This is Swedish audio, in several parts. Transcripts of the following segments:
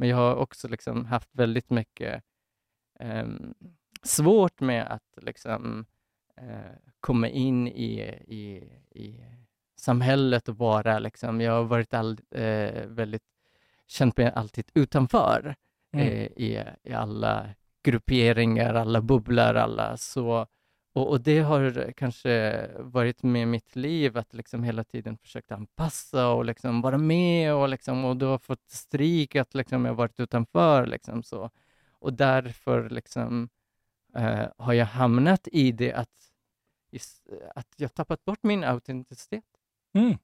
Men jag har också liksom haft väldigt mycket ehm, svårt med att liksom eh, komma in i, i, i samhället och vara liksom, jag har varit all, eh, väldigt, känt mig alltid utanför Mm. eh, i, i alla grupperingar, alla bubblor, alla så. Och, och det har kanske varit med mitt liv, att liksom hela tiden försökt anpassa och liksom vara med och, liksom, och då har fått stryk att liksom jag varit utanför. Liksom så. Och därför liksom, eh, har jag hamnat i det att, is- att jag tappat bort min autenticitet. Mm.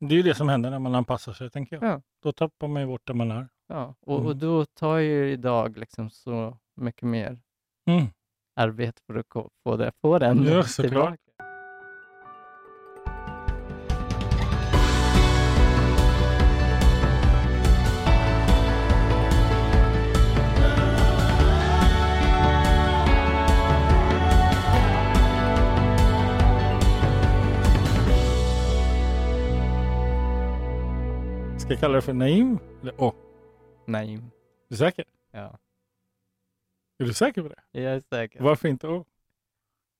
Det är ju det som händer när man anpassar sig, tänker jag. Ja. Då tappar man ju bort det man är. Ja, och, och Mm. då tar jag idag liksom så mycket mer Mm. Arbete för att få, det, få den Ja, tillbaka. Ska jag kalla det för Naim? Eller Nej. är du säker? Ja, Är du säker på det? jag är säker. Varför inte Åh?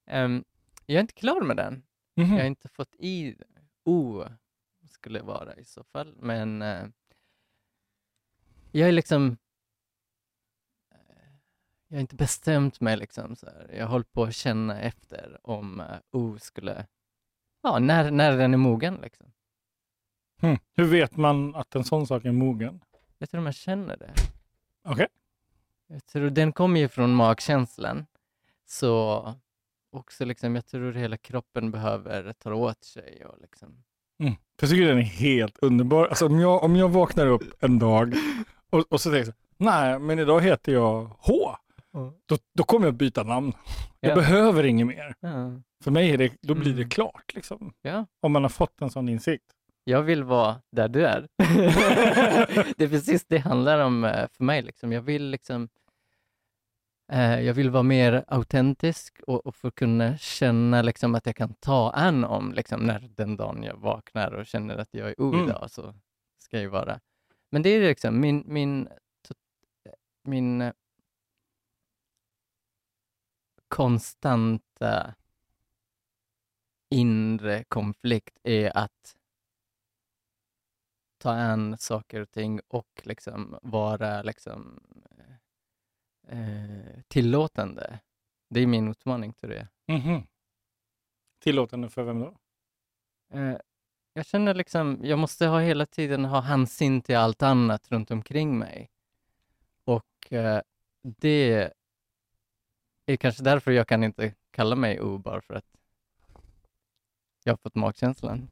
Ehm, jag är inte klar med den. Mhm. Jag har inte fått i O skulle vara i så fall, men eh, jag är liksom eh, jag har inte bestämt mig liksom så här. Jag håller på att känna efter om eh, O skulle, ja, när, när den är mogen liksom. Hmm. Hur vet man att en sån sak är mogen? Jag tror man känner det. Okej. Jag tror den kommer ju från magkänslan. Så också liksom, jag tror hela kroppen behöver ta åt sig och liksom. Mm. Jag tycker den är helt underbar. Alltså, om, jag, om jag vaknar upp en dag och, och så tänker jag, så, nej men idag heter jag H. Då, då kommer jag byta namn. Jag Ja. behöver inget mer. Ja. För mig är det, då blir det Mm. klart. Liksom. ja. Om man har fått en sån insikt. Jag vill vara där du är. det är precis det handlar om eh, för mig. Liksom. Jag vill liksom jag vill vara mer autentisk och, och få kunna känna liksom, att jag kan ta an om liksom, när den dagen jag vaknar och känner att jag är o Mm. så ska jag vara. Men det är liksom min, min, min eh, konstanta inre konflikt är att ta an saker och ting och liksom vara liksom eh, tillåtande. Det är min utmaning tror jag. Mhm. Tillåtande för vem då? Eh, jag känner liksom, jag måste ha hela tiden ha hänsyn till allt annat runt omkring mig. Och eh, det är kanske därför jag kan inte kalla mig O bara för att jag har fått magkänslan.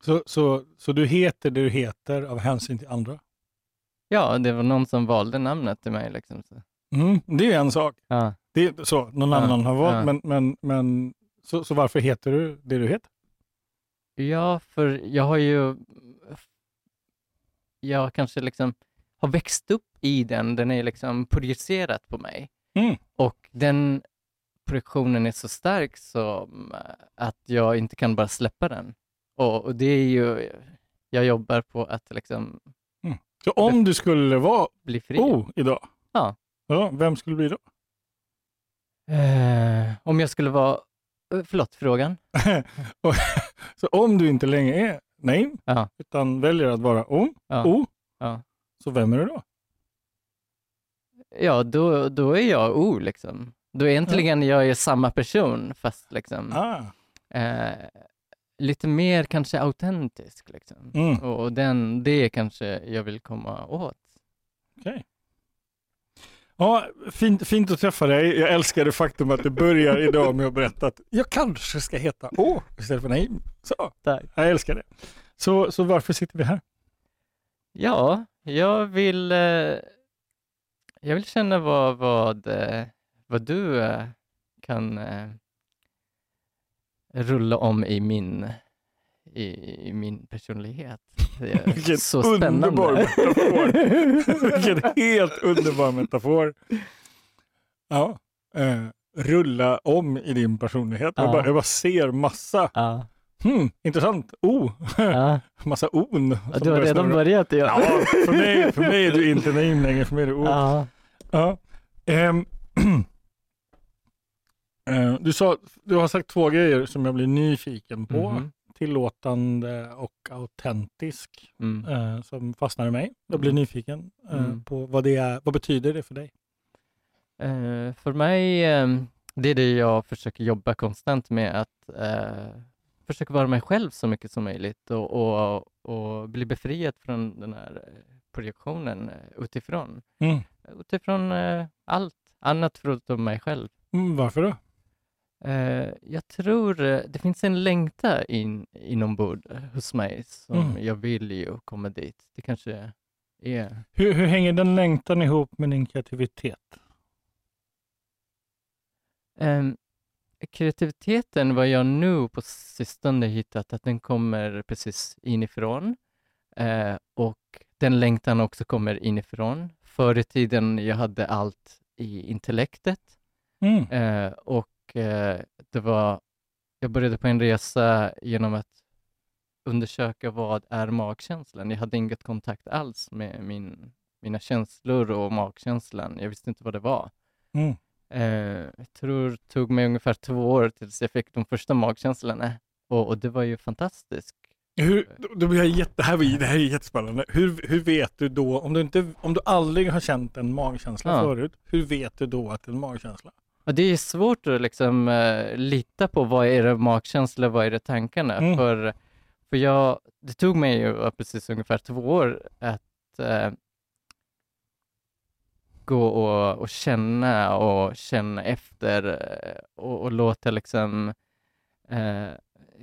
Så, så, så du heter det du heter av hänsyn till andra? Ja, det var någon som valde namnet till mig liksom. Så. Mm. Det är ju en sak. Ja. Det är så, någon Ja, annan har valt. ja. Men, men, men så, så varför heter du det du heter? Ja, för jag har ju... Jag kanske liksom har växt upp i den. Den är liksom projicerat på mig. Mm. Och den projektionen är så stark som att jag inte kan bara släppa den. Och, och det är ju... Jag jobbar på att liksom Så om du skulle vara bli fri. O idag, Ja. ja, vem skulle du bli då? Eh, om jag skulle vara... eh, Förlåt, frågan? Och- så om du inte längre är Naim, Ja. utan väljer att vara O, Ja. o Ja. så vem är du då? Ja, då, då är jag O liksom. Då är egentligen jag är samma person fast liksom Ah. eh, lite mer kanske autentisk liksom. Mm. Och, den, det kanske jag vill komma åt. Okej. Ja, fint, fint att träffa dig. Jag älskar det faktum att du börjar idag med att berätta att jag kanske ska heta Å istället för Naim. Så, Tack. jag älskar det. Så, så varför sitter vi här? Ja, jag vill, eh, jag vill känna vad, vad, eh, vad du eh, kan rulla om i min, i, i min personlighet. Vilken så spännande. underbar metafor. Vilken helt underbar metafor. Ja, eh, rulla om i din personlighet. Jag, Ja. bara, jag bara ser massa ja. Hmm, intressant. O. Ja. Massa on. Du har redan snurra. börjat. Ja. Ja, för mig, för mig är du inte name längre. För mig är du o. Ja. Ja. Ehm, eh, du, sa, du har sagt två grejer som jag blir nyfiken på. Mhm. Tillåtande och autentisk Mm. eh, som fastnar i mig. Jag blir Mm. nyfiken eh, Mm. på vad det är. Vad betyder det för dig? För mig, eh, det är det jag försöker jobba konstant med, att eh, försöka vara mig själv så mycket som möjligt och, och, och bli befriad från den här projektionen utifrån. Mm. Utifrån eh, allt annat förutom mig själv. Mm, varför då? Eh, jag tror eh, det finns en längtan in, inombords eh, hos mig som Mm. jag vill ju komma dit. Det kanske är... Hur, hur hänger den längtan ihop med din kreativitet? Ehm, kreativiteten, vad jag nu på sistone hittat, att den kommer precis inifrån. Eh, och den längtan också kommer inifrån. Förr i tiden jag hade allt i intellektet. Mm. Eh, och det var, jag började på en resa genom att undersöka vad är magkänslan. Jag hade inget kontakt alls med min, mina känslor och magkänslan. Jag visste inte vad det var. Mm. Eh, jag tror det tog mig ungefär två år tills jag fick de första magkänslorna. Och, och det var ju fantastiskt. Hur, då blir jag jätte, det, här, det här är jättespännande. Hur, hur vet du då, om du, inte, om du aldrig har känt en magkänsla Ja. förut, hur vet du då att det är en magkänsla? Och det är svårt att liksom eh, lita på vad är det magkänsla, vad är det tankarna? Mm. För, för jag, det tog mig ju precis ungefär två år att eh, gå och, och känna och känna efter eh, och, och låta liksom eh,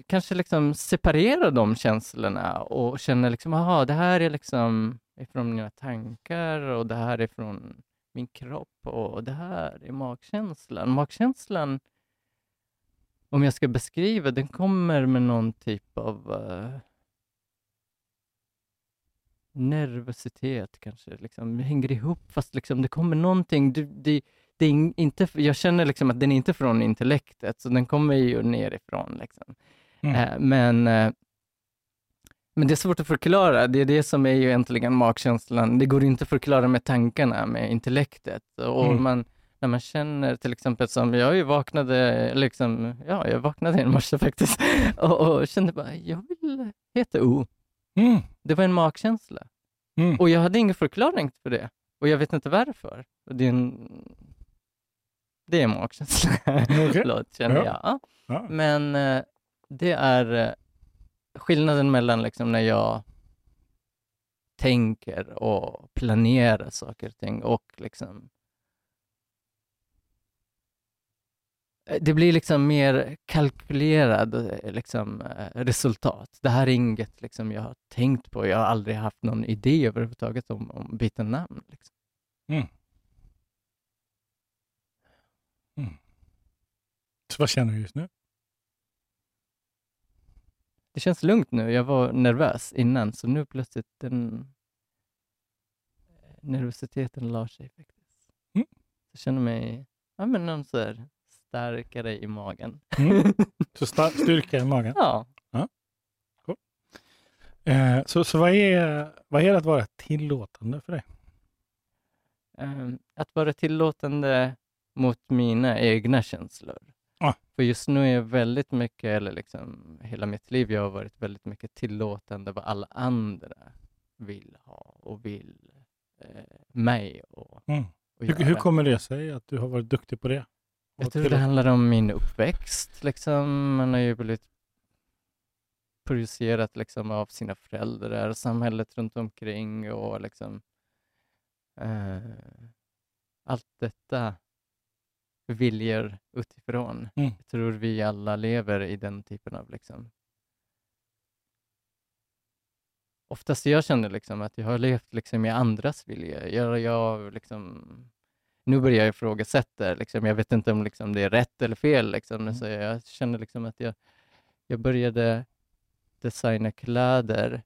kanske liksom separera de känslorna och känna liksom, aha, det här är liksom ifrån mina tankar och det här är från min kropp och det här är magkänslan. Magkänslan, om jag ska beskriva, den kommer med någon typ av eh, nervositet kanske, liksom det hänger ihop fast liksom det kommer någonting, det, det, det är in- inte, jag känner liksom att den är inte från intellektet, så den kommer ju nerifrån. Liksom. Mm. Eh, men, eh, men det är svårt att förklara. Det är det som är ju egentligen magkänslan. Det går inte att förklara med tankarna, med intellektet. Och Mm. man, när man känner till exempel som, jag ju vaknade, liksom, ja, jag vaknade i morse faktiskt och, och kände bara, jag vill heta O. Mm. Det var en magkänsla. Mm. Och jag hade ingen förklaring för det. Och jag vet inte varför. Det är en, det är en magkänsla. Okej. Förlåt, känner Ja. jag. Ja. Men eh, det är eh, skillnaden mellan liksom när jag tänker och planerar saker och ting och liksom eh, det blir liksom mer kalkylerad eh, liksom, eh, resultat. Det här är inget liksom, jag har tänkt på. Jag har aldrig haft någon idé överhuvudtaget om, om byta namn. Liksom. Mm. Mm. Så vad känner du just nu? Det känns lugnt nu. Jag var nervös innan, så nu plötsligt den nervositeten la sig faktiskt. Mm. Jag känner mig ja, men någon så här starkare i magen. Mm. Så stark styrka i magen. ja. Eh, så så vad, är, vad är det att vara tillåtande för dig? ehm, att vara tillåtande mot mina egna känslor. För just nu är jag väldigt mycket, eller liksom hela mitt liv, jag har varit väldigt mycket tillåtande vad alla andra vill ha och vill eh, mig och, Mm. och Hur, hur kommer det sig att du har varit duktig på det? Jag Och tror det handlar om min uppväxt. Liksom. Man har ju blivit projicerat liksom, av sina föräldrar, samhället runt omkring och liksom, eh, allt detta viljor utifrån. Mm. Jag tror vi alla lever i den typen av liksom, Oftast jag känner liksom att jag har levt liksom i andras viljor. Jag, jag liksom, nu börjar jag ifrågasätta, liksom, jag vet inte om liksom det är rätt eller fel. Liksom. Mm. Så jag känner liksom att jag, jag började designa kläder.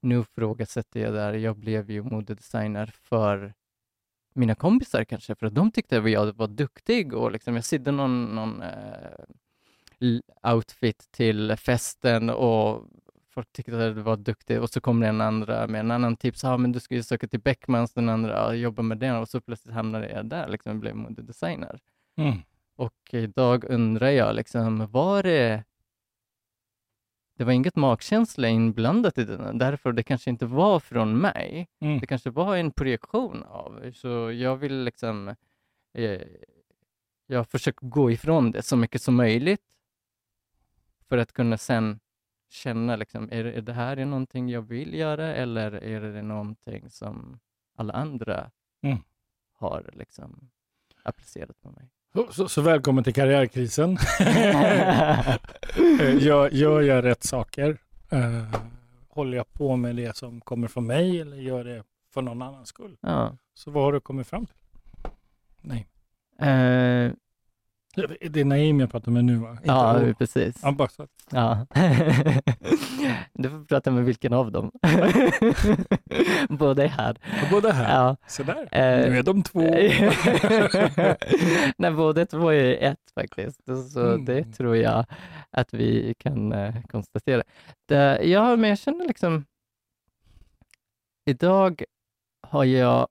Nu ifrågasätter jag där, jag blev ju modedesigner för mina kompisar kanske, för att de tyckte att jag var duktig och liksom, jag sydde någon, någon eh, outfit till festen och folk tyckte att det var duktigt och så kom det en andra med en annan tips, ja men du ska ju söka till Beckmans, den andra ja, jobba med den och så plötsligt hamnade jag där, liksom blev modedesigner. Mm. Och idag undrar jag, liksom, var det... Det var inget magkänsla inblandat i den, därför det kanske inte var från mig. Mm. Det kanske var en projektion av, så jag vill liksom... Eh, jag försöker gå ifrån det så mycket som möjligt för att kunna sen känna, liksom, är, är det här är någonting jag vill göra eller är det någonting som alla andra Mm. har liksom applicerat på mig? Så, så, så välkommen till karriärkrisen. Eh, gör, gör jag rätt saker? Eh, håller jag på med det som kommer från mig eller gör det för någon annans skull? ja. Så vad har du kommit fram till? Nej. Eh, Det är Naim jag pratar med nu va? Inte ja, Olof. precis. Ja, bara så att- Ja. du får prata med vilken av dem. Båda är här. Och båda här. Ja. Så där. Eh, Nu är de två. Nej, båda två är ett faktiskt. Så Mm. det tror jag att vi kan eh, konstatera. Det, ja, men jag känner liksom... Idag har jag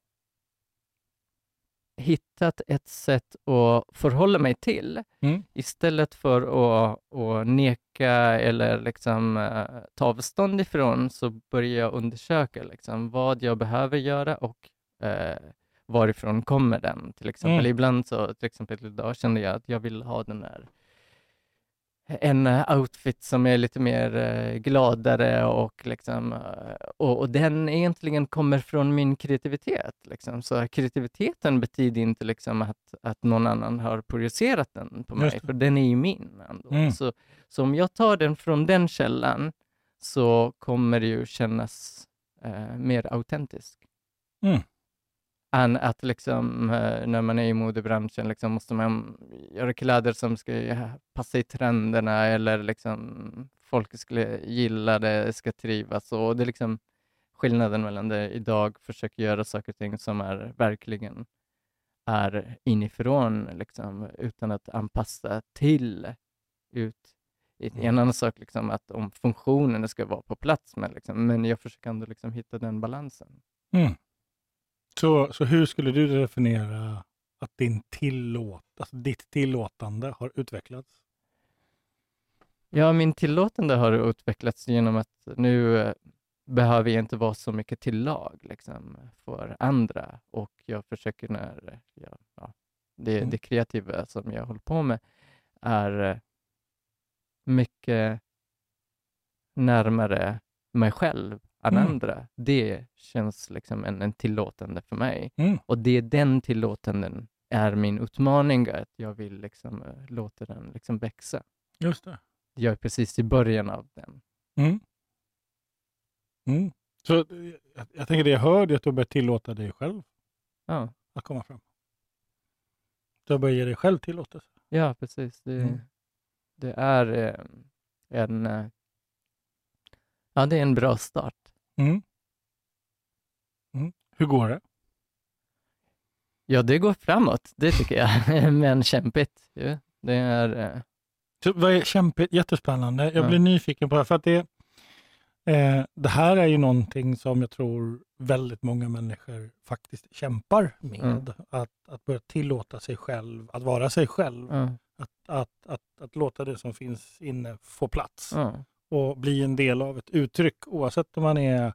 hittat ett sätt att förhålla mig till Mm. istället för att, att neka eller liksom, eh, ta avstånd ifrån så börjar jag undersöka liksom, vad jag behöver göra och eh, varifrån kommer den. Till exempel. Mm. Ibland så, till exempel idag kände jag att jag vill ha den här en eh, outfit som är lite mer eh, gladare och, liksom, eh, och, och den egentligen kommer från min kreativitet. Liksom. Så kreativiteten betyder inte liksom att, att någon annan har projicerat den på mig, för den är ju min. Mm. Så, så om jag tar den från den källan så kommer det ju kännas eh, mer autentisk. Mm. Än att liksom, eh, när man är i modebranschen liksom måste man göra kläder som ska passa i trenderna eller liksom folk skulle gilla det, ska trivas. Och det är liksom skillnaden mellan det idag, försöker göra saker och ting som är verkligen är inifrån, liksom, utan att anpassa till ut. En annan sak liksom att om funktionen ska vara på plats, men, liksom, men jag försöker ändå liksom hitta den balansen. Mm. Så, så hur skulle du definiera att din tillåt, alltså ditt tillåtande har utvecklats? Ja, min tillåtande har utvecklats genom att nu eh, behöver jag inte vara så mycket till lag liksom, för andra och jag försöker när jag, ja, det, Mm. det kreativa som jag håller på med är eh, mycket närmare mig själv än Mm. andra. Det känns liksom en, en tillåtande för mig. Mm. Och det är den tillåtanden är min utmaning, att jag vill liksom, eh, låta den liksom växa. Just det. Jag är precis i början av den. Mm. Mm. Så eh, jag, jag tänker det jag hör är att du har börjat tillåta dig själv Ja, att komma fram. Du har börjat ge dig själv tillåtelse. ja precis. Det, Mm. det är eh, en eh, Ja, det är en bra start. Mm. Mm. Hur går det? Ja, det går framåt, det tycker jag. Men kämpigt. ju. Det är... eh, Så vad är kämpigt? Jättespännande. Jag Ja. blir nyfiken på det. För att det, eh, det här är ju någonting som jag tror väldigt många människor faktiskt kämpar med. Mm. Att, att börja tillåta sig själv, att vara sig själv. Ja, Att, att, att, att låta det som finns inne få plats. Och bli en del av ett uttryck oavsett om man är,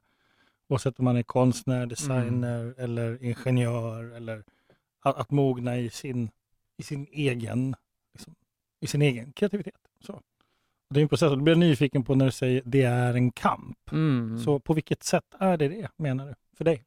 oavsett om man är konstnär, designer eller ingenjör eller att, att mogna i sin, i sin egen liksom, i sin egen kreativitet. Så. Det är en process och du blir nyfiken på när du säger det är en kamp. mm. Så på vilket sätt är det det menar du för dig?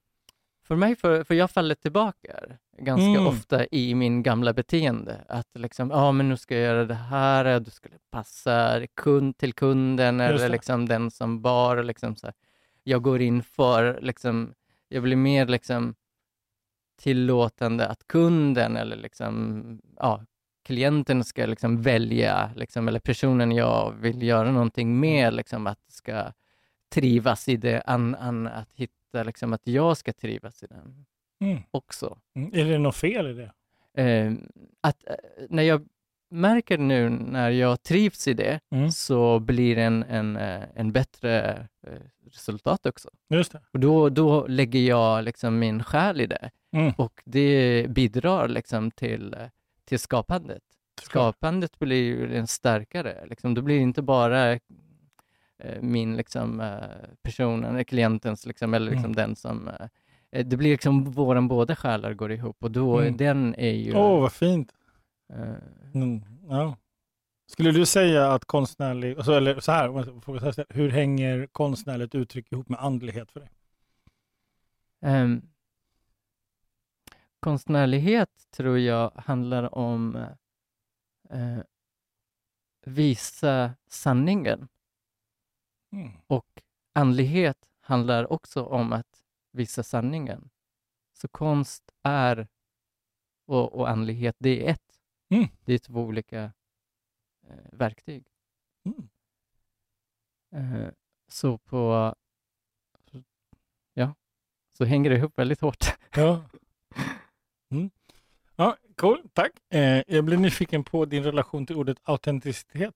För mig, för, för jag faller tillbaka ganska Mm. ofta i min gamla beteende. Att liksom, ja men nu ska jag göra det här, du skulle passa kund till kunden eller liksom den som bar. Liksom så här. Jag går in för, liksom, jag blir mer liksom tillåtande att kunden eller liksom, ja, klienten ska liksom välja, liksom, eller personen jag vill göra någonting med, liksom, att ska trivas i det, än, än att hitta liksom, att jag ska trivas i den Mm. också. Mm. Är det något fel i det? Eh, att, när jag märker nu när jag trivs i det Mm. så blir det en, en, eh, en bättre eh, resultat också. Just det. Och då, då lägger jag liksom min själ i det Mm. och det bidrar liksom till, till skapandet. Skapandet blir ju en starkare, liksom. då blir det inte bara min liksom, eh, person, eller klientens, liksom, eller liksom Mm. den som... eh, eh, Det blir liksom våran båda själar går ihop och då, Mm. den är ju... Åh, vad fint. eh, Mm. Ja. Skulle du säga att konstnärlig, alltså, eller så här, hur hänger konstnärligt uttryck ihop med andlighet för dig? Ehm, konstnärlighet tror jag handlar om eh, visa sanningen Mm. och andlighet handlar också om att visa sanningen. Så konst är och, och andlighet, det är ett. Mm. Det är två olika eh, verktyg. Mm. Eh, så på... Ja, så hänger det ihop väldigt hårt. Ja. Mm. Ja, cool, tack. Eh, jag blir nyfiken på din relation till ordet autenticitet.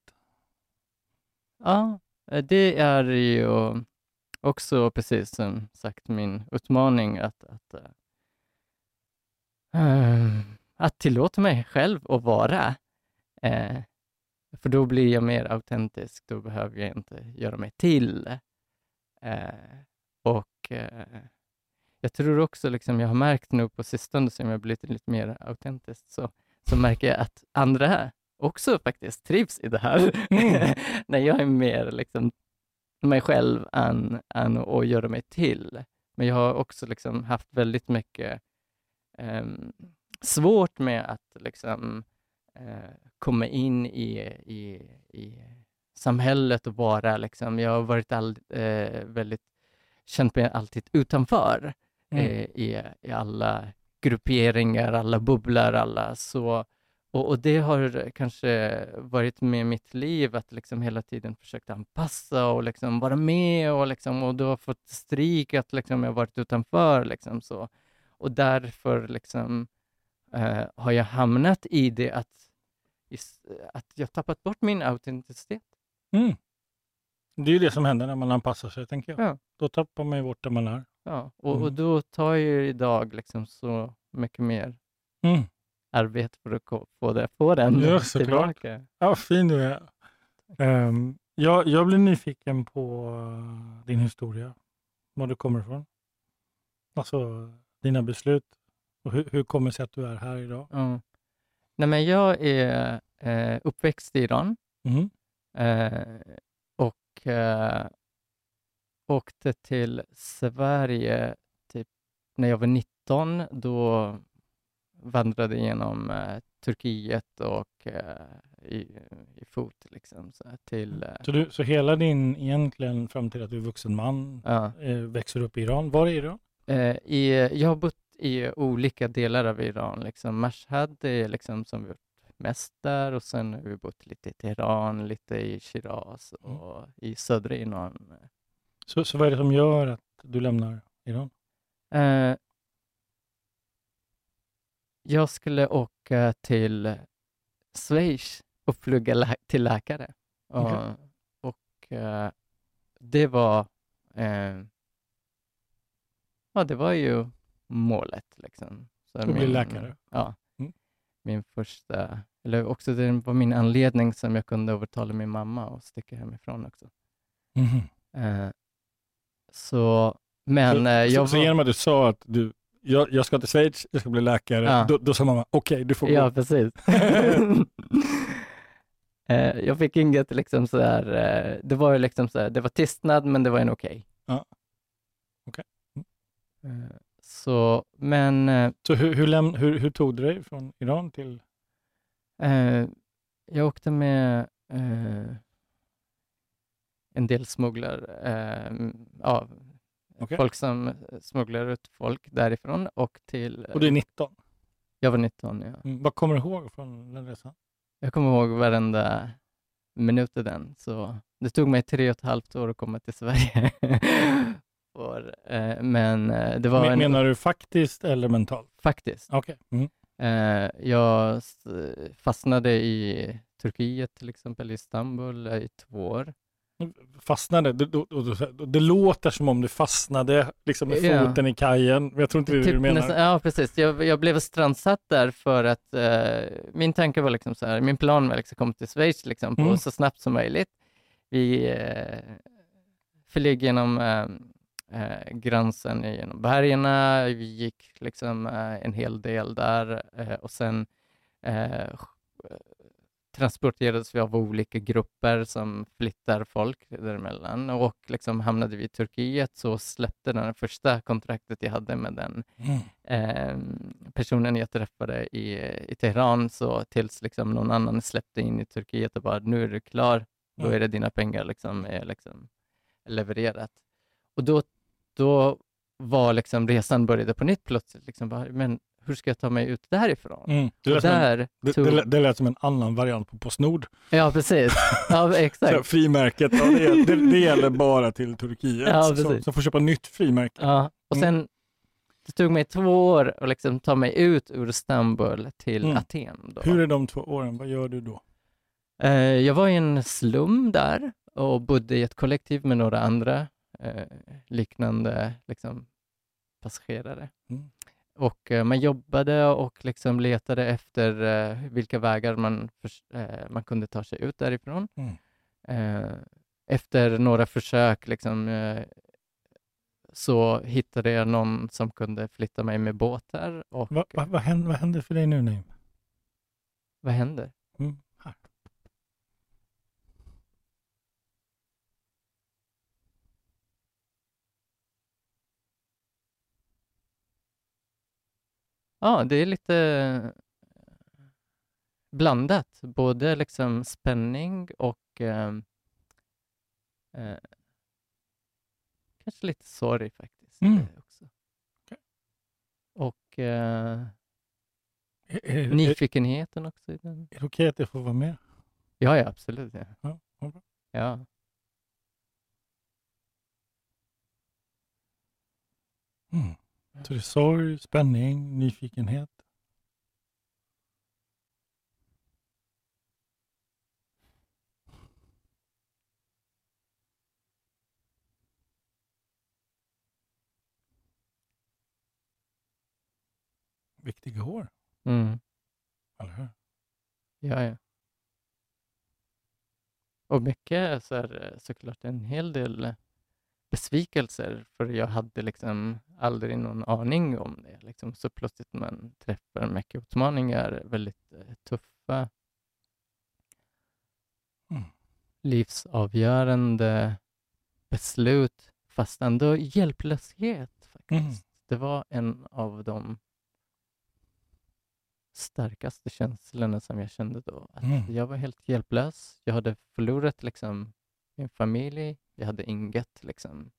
Ja, Eh, det är ju också precis som sagt min utmaning att, att, äh, att tillåta mig själv att vara. Äh, för då blir jag mer autentisk, då behöver jag inte göra mig till. Äh, och jag tror också, liksom, jag har märkt nu på sistone som jag blivit lite mer autentisk, så, så märker jag att andra också faktiskt trivs i det här. Mm. När jag är mer liksom mig själv än, än att göra mig till. Men jag har också liksom haft väldigt mycket ehm, svårt med att liksom, eh, komma in i, i, i samhället och vara, liksom, jag har varit all, eh, väldigt, känt mig alltid utanför Mm. eh, i, i alla grupperingar, alla bubblor, alla så. Och, och det har kanske varit med mitt liv, att liksom hela tiden försökt anpassa och liksom vara med och, liksom, och då har fått stryk att liksom jag varit utanför. Liksom så. Och därför liksom, eh, har jag hamnat i det att, att jag tappat bort min autenticitet. Mm. Det är ju det som händer när man anpassar sig, tänker jag. Ja. Då tappar man ju bort där man är. Ja, och, och Mm. då tar jag idag liksom så mycket mer Mm. Arbete för att få, det, få den Ja, tillbaka. Ja, vad fin du är. Ehm, jag, jag blir nyfiken på eh, din historia, var du kommer ifrån. Alltså dina beslut och hur, hur kommer det sig att du är här idag? Ja. Nej, men jag är eh, uppväxt i Iran Mm. eh, och eh, åkte till Sverige typ när jag var 19. Då vandrade genom eh, Turkiet och eh, i, i fot liksom, så till... Eh, Så, du, så hela din, egentligen fram till att du är vuxen man, ja. eh, växer upp i Iran. Var i Iran? Eh, i, jag har bott i olika delar av Iran. Liksom. Mashhad är liksom som vi gjort mest där och sen har vi bott lite i Teheran, lite i Shiraz Mm. och i södra Iran. Så, så vad är det som gör att du lämnar Iran? Eh, jag skulle åka till Schweiz och plugga lä- till läkare. Och, Okej. och eh, det var eh, ja, det var ju målet. Liksom. Så Att bli läkare? Ja. Mm. Min första, eller också det var min anledning som jag kunde övertala min mamma att sticka hemifrån också. Mhm. Eh, så, men så, jag så, så var- genom att du sa att du, jag, jag ska till Schweiz, jag ska bli läkare, Ja. då, då sa mamma okej, du får Ja, gå. precis. Eh, jag fick inget liksom sådär, eh, det var ju liksom sådär, det var tystnad men det var en okej. Ja. Okej. Eh, Så, men Så hur, hur, läm, hur, hur tog du dig från Iran till... eh, jag åkte med eh, en del smugglare, eh, ja, Okej. folk som smugglar ut folk därifrån och till, Och du är 19. jag var 19, ja. Mm. Vad kommer du ihåg från den resan? Jag kommer ihåg varenda minut i den, så det tog mig tre och ett halvt år att komma till Sverige. För, eh, men eh, det var Men, en, Menar du faktiskt eller mentalt? faktiskt. Okej. Mm. Eh, jag fastnade i Turkiet, till exempel, i Istanbul i två år. Fastnade? Det, då- det låter som om du fastnade liksom med Ja. foten i kajen. Men jag tror inte det är det du Typ menar. nästan- ja, precis. Jag, jag blev strandsatt där för att eh, min tanke var liksom så här, min plan var liksom att komma till Schweiz liksom, på Mm. så snabbt som möjligt. Vi eh, flög genom eh, eh, gränsen genom bergen, vi gick liksom eh, en hel del där eh, och sen eh, transporterades vi av olika grupper som flyttar folk däremellan och liksom hamnade vi i Turkiet så släppte den första kontraktet jag hade med den eh, personen jag träffade i, i Teheran så tills liksom någon annan släppte in i Turkiet och bara nu är du klar, då Mm. är det dina pengar liksom, är liksom levererat. Och då, då var liksom resan började på nytt plötsligt. Liksom, bara, men hur ska jag ta mig ut därifrån? Mm. Det, lät en, där det, tog... det, lät- det lät som en annan variant på Postnord. Ja, precis. Ja, exakt. frimärket, ja, det, det, det gäller bara till Turkiet. Ja, som, som får köpa nytt frimärke. Ja. Och Mm. sen, det tog mig två år att liksom ta mig ut ur Istanbul till Mm. Aten. Då. Hur är de två åren? Vad gör du då? Eh, jag var i en slum där och bodde i ett kollektiv med några andra eh, liknande liksom, passagerare. Och eh, man jobbade och liksom letade efter eh, vilka vägar man, förs- eh, man kunde ta sig ut därifrån. Mm. Efter några försök liksom, så hittade jag någon som kunde flytta mig med båtar. Och Va, va, vad, händer, vad händer för dig nu, Naim? vad händer? Mm. Ja, det är lite blandat. Både liksom spänning och eh, eh, kanske lite sorg faktiskt. Mm. eh, också. Okej. Och eh, Är, är, nyfikenheten också. I den. är det okej att jag får vara med? Ja, ja, absolut. Ja. Ja, bra. Ja. Mm. Så det är sorg, spänning, nyfikenhet. Viktiga år, Mm. eller hur? Ja, ja. Och mycket så här, eh, såklart en hel del eh, besvikelser, för jag hade liksom aldrig någon aning om det. Liksom. Så plötsligt man träffar mycket utmaningar, väldigt eh, tuffa, Mm. livsavgörande beslut, fast ändå hjälplöshet faktiskt. Mm. Det var en av de starkaste känslorna som jag kände då. Att Mm. Jag var helt hjälplös. Jag hade förlorat liksom min familj. Jag hade inget liksom.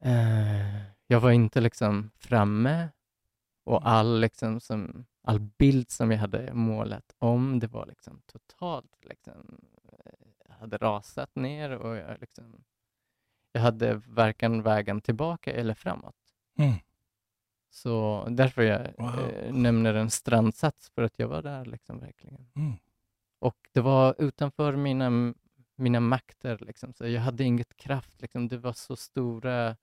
Eh, jag var inte liksom framme och all liksom som all bild som jag hade målat om, det var liksom totalt liksom eh, hade rasat ner och jag liksom jag hade varken vägen tillbaka eller framåt. Mm. Så därför jag Wow. eh, nämner en strandsats, för att jag var där liksom verkligen. Mm. Och det var utanför mina, mina makter, liksom. så jag hade inget kraft. Liksom. Det var så stora...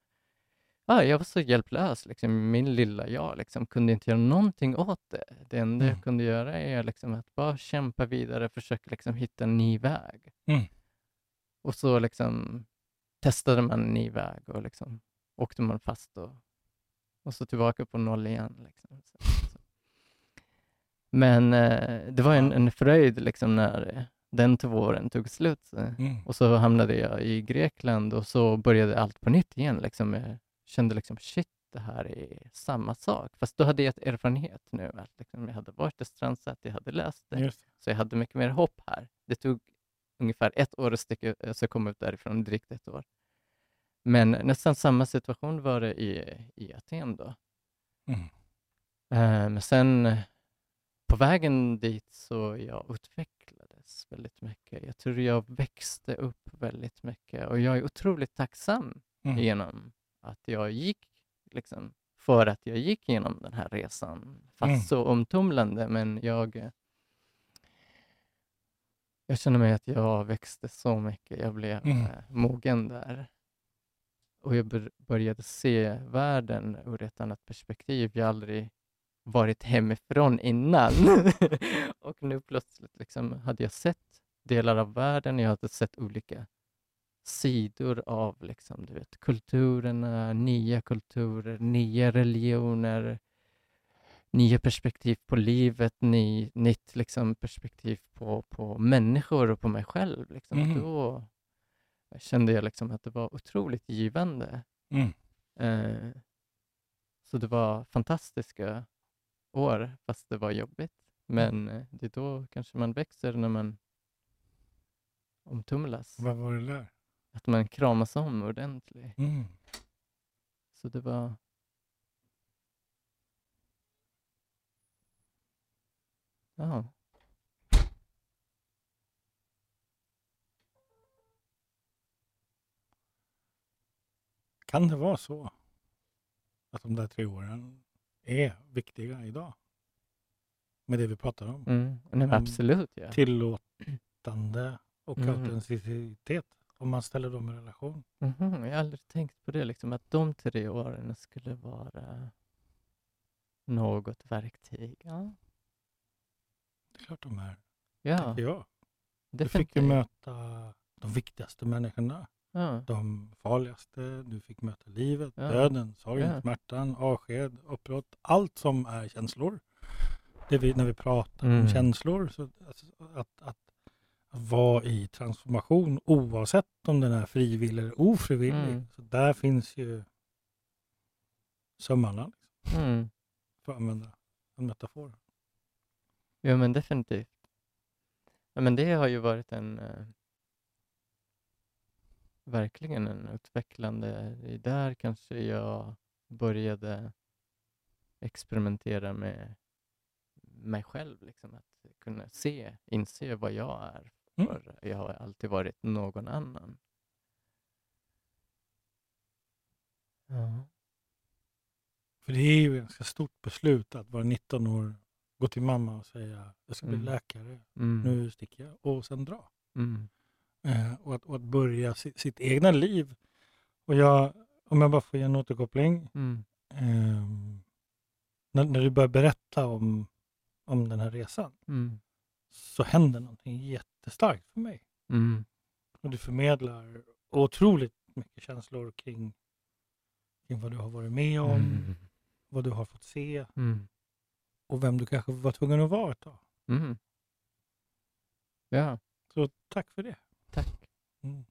Ja, jag var så hjälplös. Liksom. Min lilla jag liksom, kunde inte göra någonting åt det. Det enda Mm. jag kunde göra är liksom, att bara kämpa vidare, försöka liksom, hitta en ny väg. Mm. Och så liksom, testade man en ny väg och liksom, åkte man fast och, och så tillbaka på noll igen. Liksom. Så, så. Men eh, det var en, en fröjd liksom, när eh, den två åren tog slut. Så. Mm. Och så hamnade jag i Grekland och så började allt på nytt igen. Liksom. Jag kände liksom, shit, det här är samma sak. Fast då hade jag ett erfarenhet nu. Att liksom, jag hade varit i strandsatt, jag hade läst det. Just. Så jag hade mycket mer hopp här. Det tog ungefär ett år att sticka, alltså jag kom ut därifrån, drygt ett år. Men nästan samma situation var det i, i Aten då. Mm. Eh, Men sen eh, på vägen dit så jag utvecklades väldigt mycket. Jag tror jag växte upp väldigt mycket och jag är otroligt tacksam Mm. genom att jag gick liksom för att jag gick igenom den här resan. Fast Mm. så omtumlande, men jag jag känner mig att jag växte så mycket. Jag blev Mm. eh, mogen där. Och jag bör- började se världen ur ett annat perspektiv. Jag aldrig varit hemifrån innan. och nu plötsligt liksom hade jag sett delar av världen. Jag hade sett olika sidor av liksom, du vet, kulturerna, nya kulturer, nya religioner, nya perspektiv på livet, ny, nytt liksom, perspektiv på, på människor och på mig själv. Liksom. Mhm. Då kände jag liksom att det var otroligt givande. Mm. Eh, så det var fantastiska år, fast det var jobbigt. Men eh, det är då kanske man växer när man omtumlas. Vad var det där? Att man kramas om ordentligt. Mm. Så det var... Ja. Kan det vara så att de där tre åren är viktiga idag? Med det vi pratar om. Mm. Nej, Mm. absolut, ja. Tillåtande och Mm. autenticitet. Om man ställer dem i relation. Mhm, Jag har aldrig tänkt på det, liksom, att de tre åren skulle vara något verktyg. Ja, Det är klart de är. ja jag. Du fick ju möta de viktigaste människorna. Ja. De farligaste. Du fick möta livet, Ja. döden, sorgen, Ja. smärtan, avsked, uppbrott. Allt som är känslor. Det vi, när vi pratar Mm. om känslor. Så alltså, att, att, att vara i transformation oavsett om den är frivillig eller ofrivillig. Mm. Så där finns ju sömmarna. Liksom, Mm. för att använda en metafor. Ja, men definitivt. Ja, men det har ju varit en eh, verkligen en utvecklande... Där kanske jag började experimentera med mig själv. Liksom, att kunna se, inse vad jag är. Mm. För jag har alltid varit någon annan. Ja. För det är ju ett ganska stort beslut att vara 19 år, gå till mamma och säga jag ska bli Mm. läkare, Mm. nu sticker jag och sen dra. Mm. Eh, och, att, och att börja sitt, sitt egna liv. Och jag, om jag bara får ge en återkoppling. Mm. ehm, när, när du börjar berätta om, om den här resan Mm. så händer någonting jättestarkt för mig. Mm. Och du förmedlar otroligt mycket känslor kring, kring vad du har varit med om, Mm. vad du har fått se Mm. och vem du kanske var tvungen att vara ett tag. Mm. Ja, Så tack för det tack. Mm.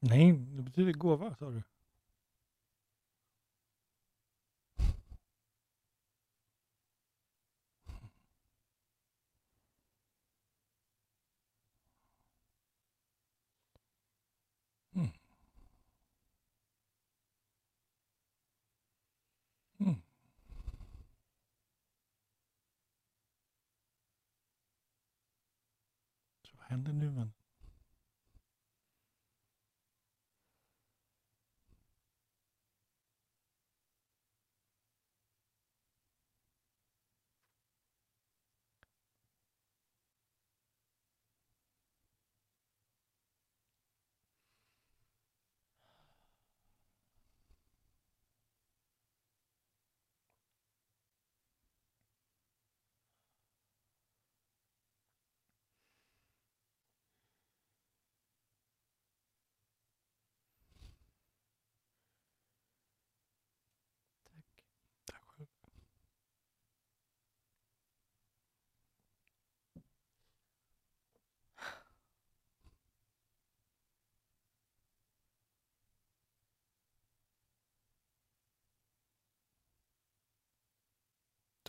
Nej, det betyder gåva sa du. Mm. Mm. Så vad händer nu?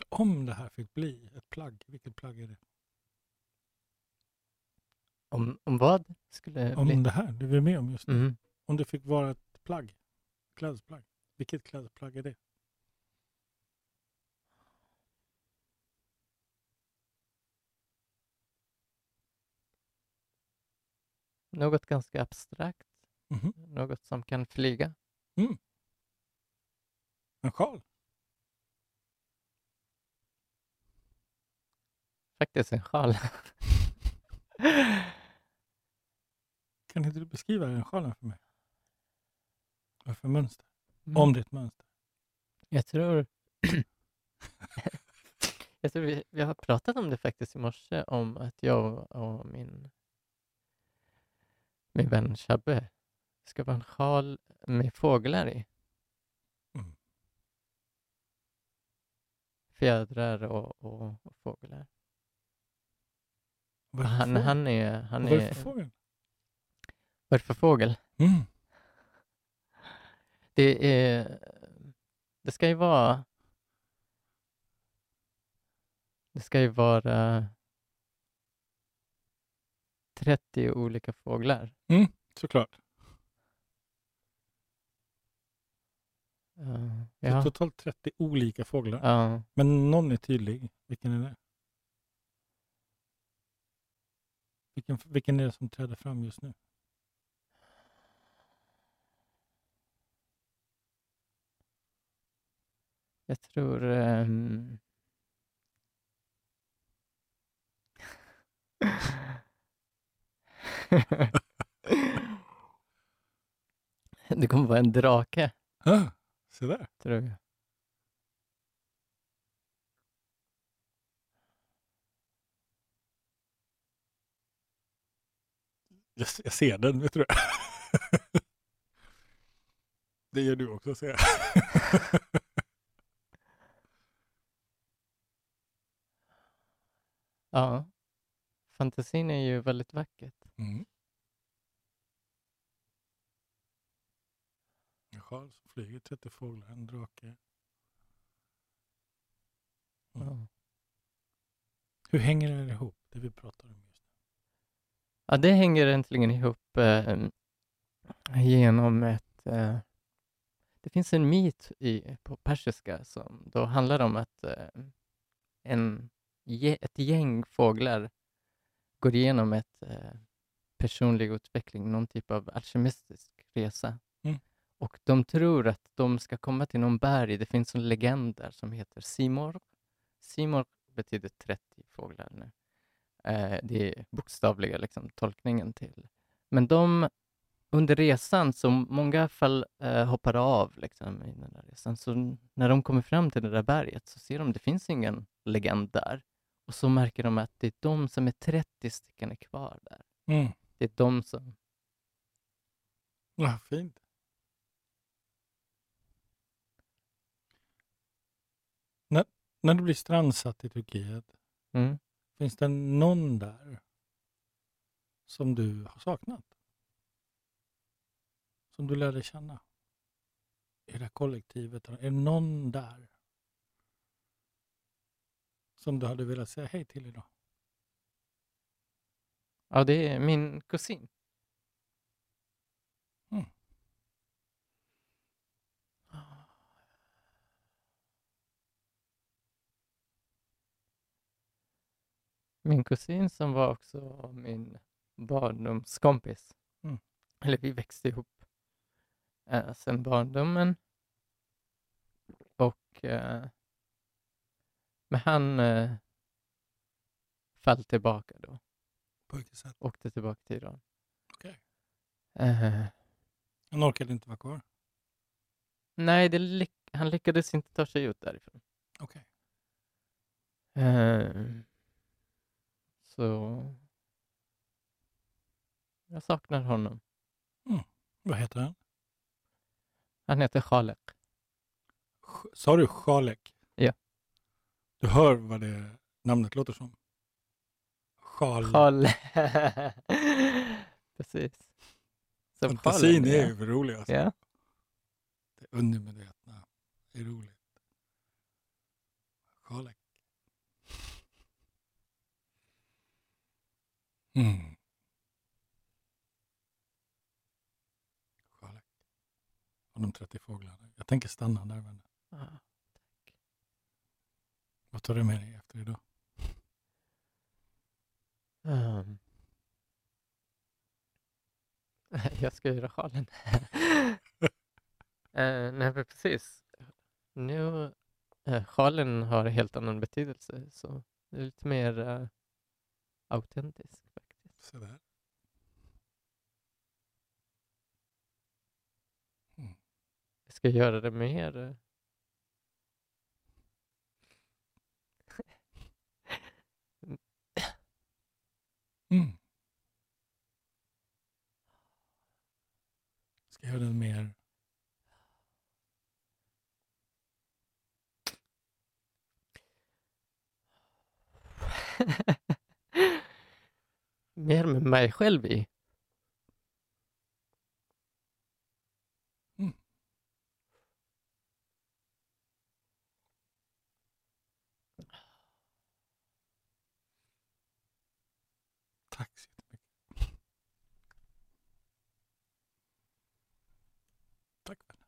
Om det här fick bli ett plagg, vilket plagg är det? Om, om vad skulle Om bli? det här du är med om just nu. Mm. Om det fick vara ett plagg, klädesplagg. Vilket klädesplagg är det? något ganska abstrakt, Mhm. något som kan flyga. En sjal? Faktiskt en sjal. Kan inte du beskriva den sjalen för mig? Vad för mönster? Mm. Om ditt mönster. Jag tror... jag tror vi, vi har pratat om det faktiskt i morse, om att jag och min, min vän Shabbe ska vara en sjal med fåglar i. Mm. Fjädrar och, och, och fåglar. Vad är det för Han, fågel? han är... Han Vad är det för fågel? vad är det för fågel? Mm. Det är... Det ska ju vara... Det ska ju vara 30 olika fåglar. Såklart. Uh, ja, totalt 30 olika fåglar. ja. Men någon är tydlig. Vilken är det? Vilken, vilken är det som träder fram just nu? Jag tror... ehm, det kommer vara en drake, Ah, se där. tror jag. Jag, jag ser den, vet du det? det gör du också, ser jag. Ja. Fantasin är ju väldigt vackert. Mm. En sjal som flyger, 30 fåglar, en drake. Mm. Ja. Hur hänger det ihop, det vi pratar om? Ja, det hänger äntligen ihop eh, genom ett... Eh, det finns en myt i, på persiska som då handlar om att eh, en, ett gäng fåglar går igenom ett eh, personlig utveckling, någon typ av alkemistisk resa. Mm. Och de tror att de ska komma till någon berg. Det finns en legend där som heter Simor. Simor betyder 30 fåglar nu. Eh, det är bokstavliga liksom, tolkningen till. Men de, under resan, så många fall eh, hoppar av liksom, i den där resan. Så när de kommer fram till det där berget så ser de att det finns ingen legend där. Och så märker de att det är de som är 30 stycken är kvar där. Mm. Det är de som... Ja, fint. När, när du blir strandsatt i Turkiet, Mm finns det någon där som du har saknat? Som du lärde känna? I det här kollektivet? Är det någon där som du hade velat säga hej till idag? Ja, det är min kusin. Min kusin som var också min barndomskompis. Mm. Eller vi växte ihop eh, sen barndomen. Och eh, men han eh, föll tillbaka då. På vilket sätt? Åkte tillbaka till Iran. Okej. Eh, Han orkade inte vara kvar? nej, det lyck- han lyckades inte ta sig ut därifrån. Okej. Eh, så jag saknar honom. Vad heter han? Han heter Khalek. Sa du Schalek? Ja. Du hör vad det namnet låter som? Schal. Khal. Precis. Fantasin är ju för rolig alltså. Ja. Det undermedvetna är roligt. Schalek. Mm. Och de 30 fåglarna. Jag tänker stanna där. Men Ja. vad tar du med dig efter idag? Ehm. Jag ska göra sjalen. eh, nej, men precis. Nu, eh, sjalen har en helt annan betydelse, så det är lite mer eh, autentiskt Sådär. Jag ska göra det mer. Mm. Ska jag göra den mer... mer med mig själv i. Mm. Tack så jättemycket. Tack vännen.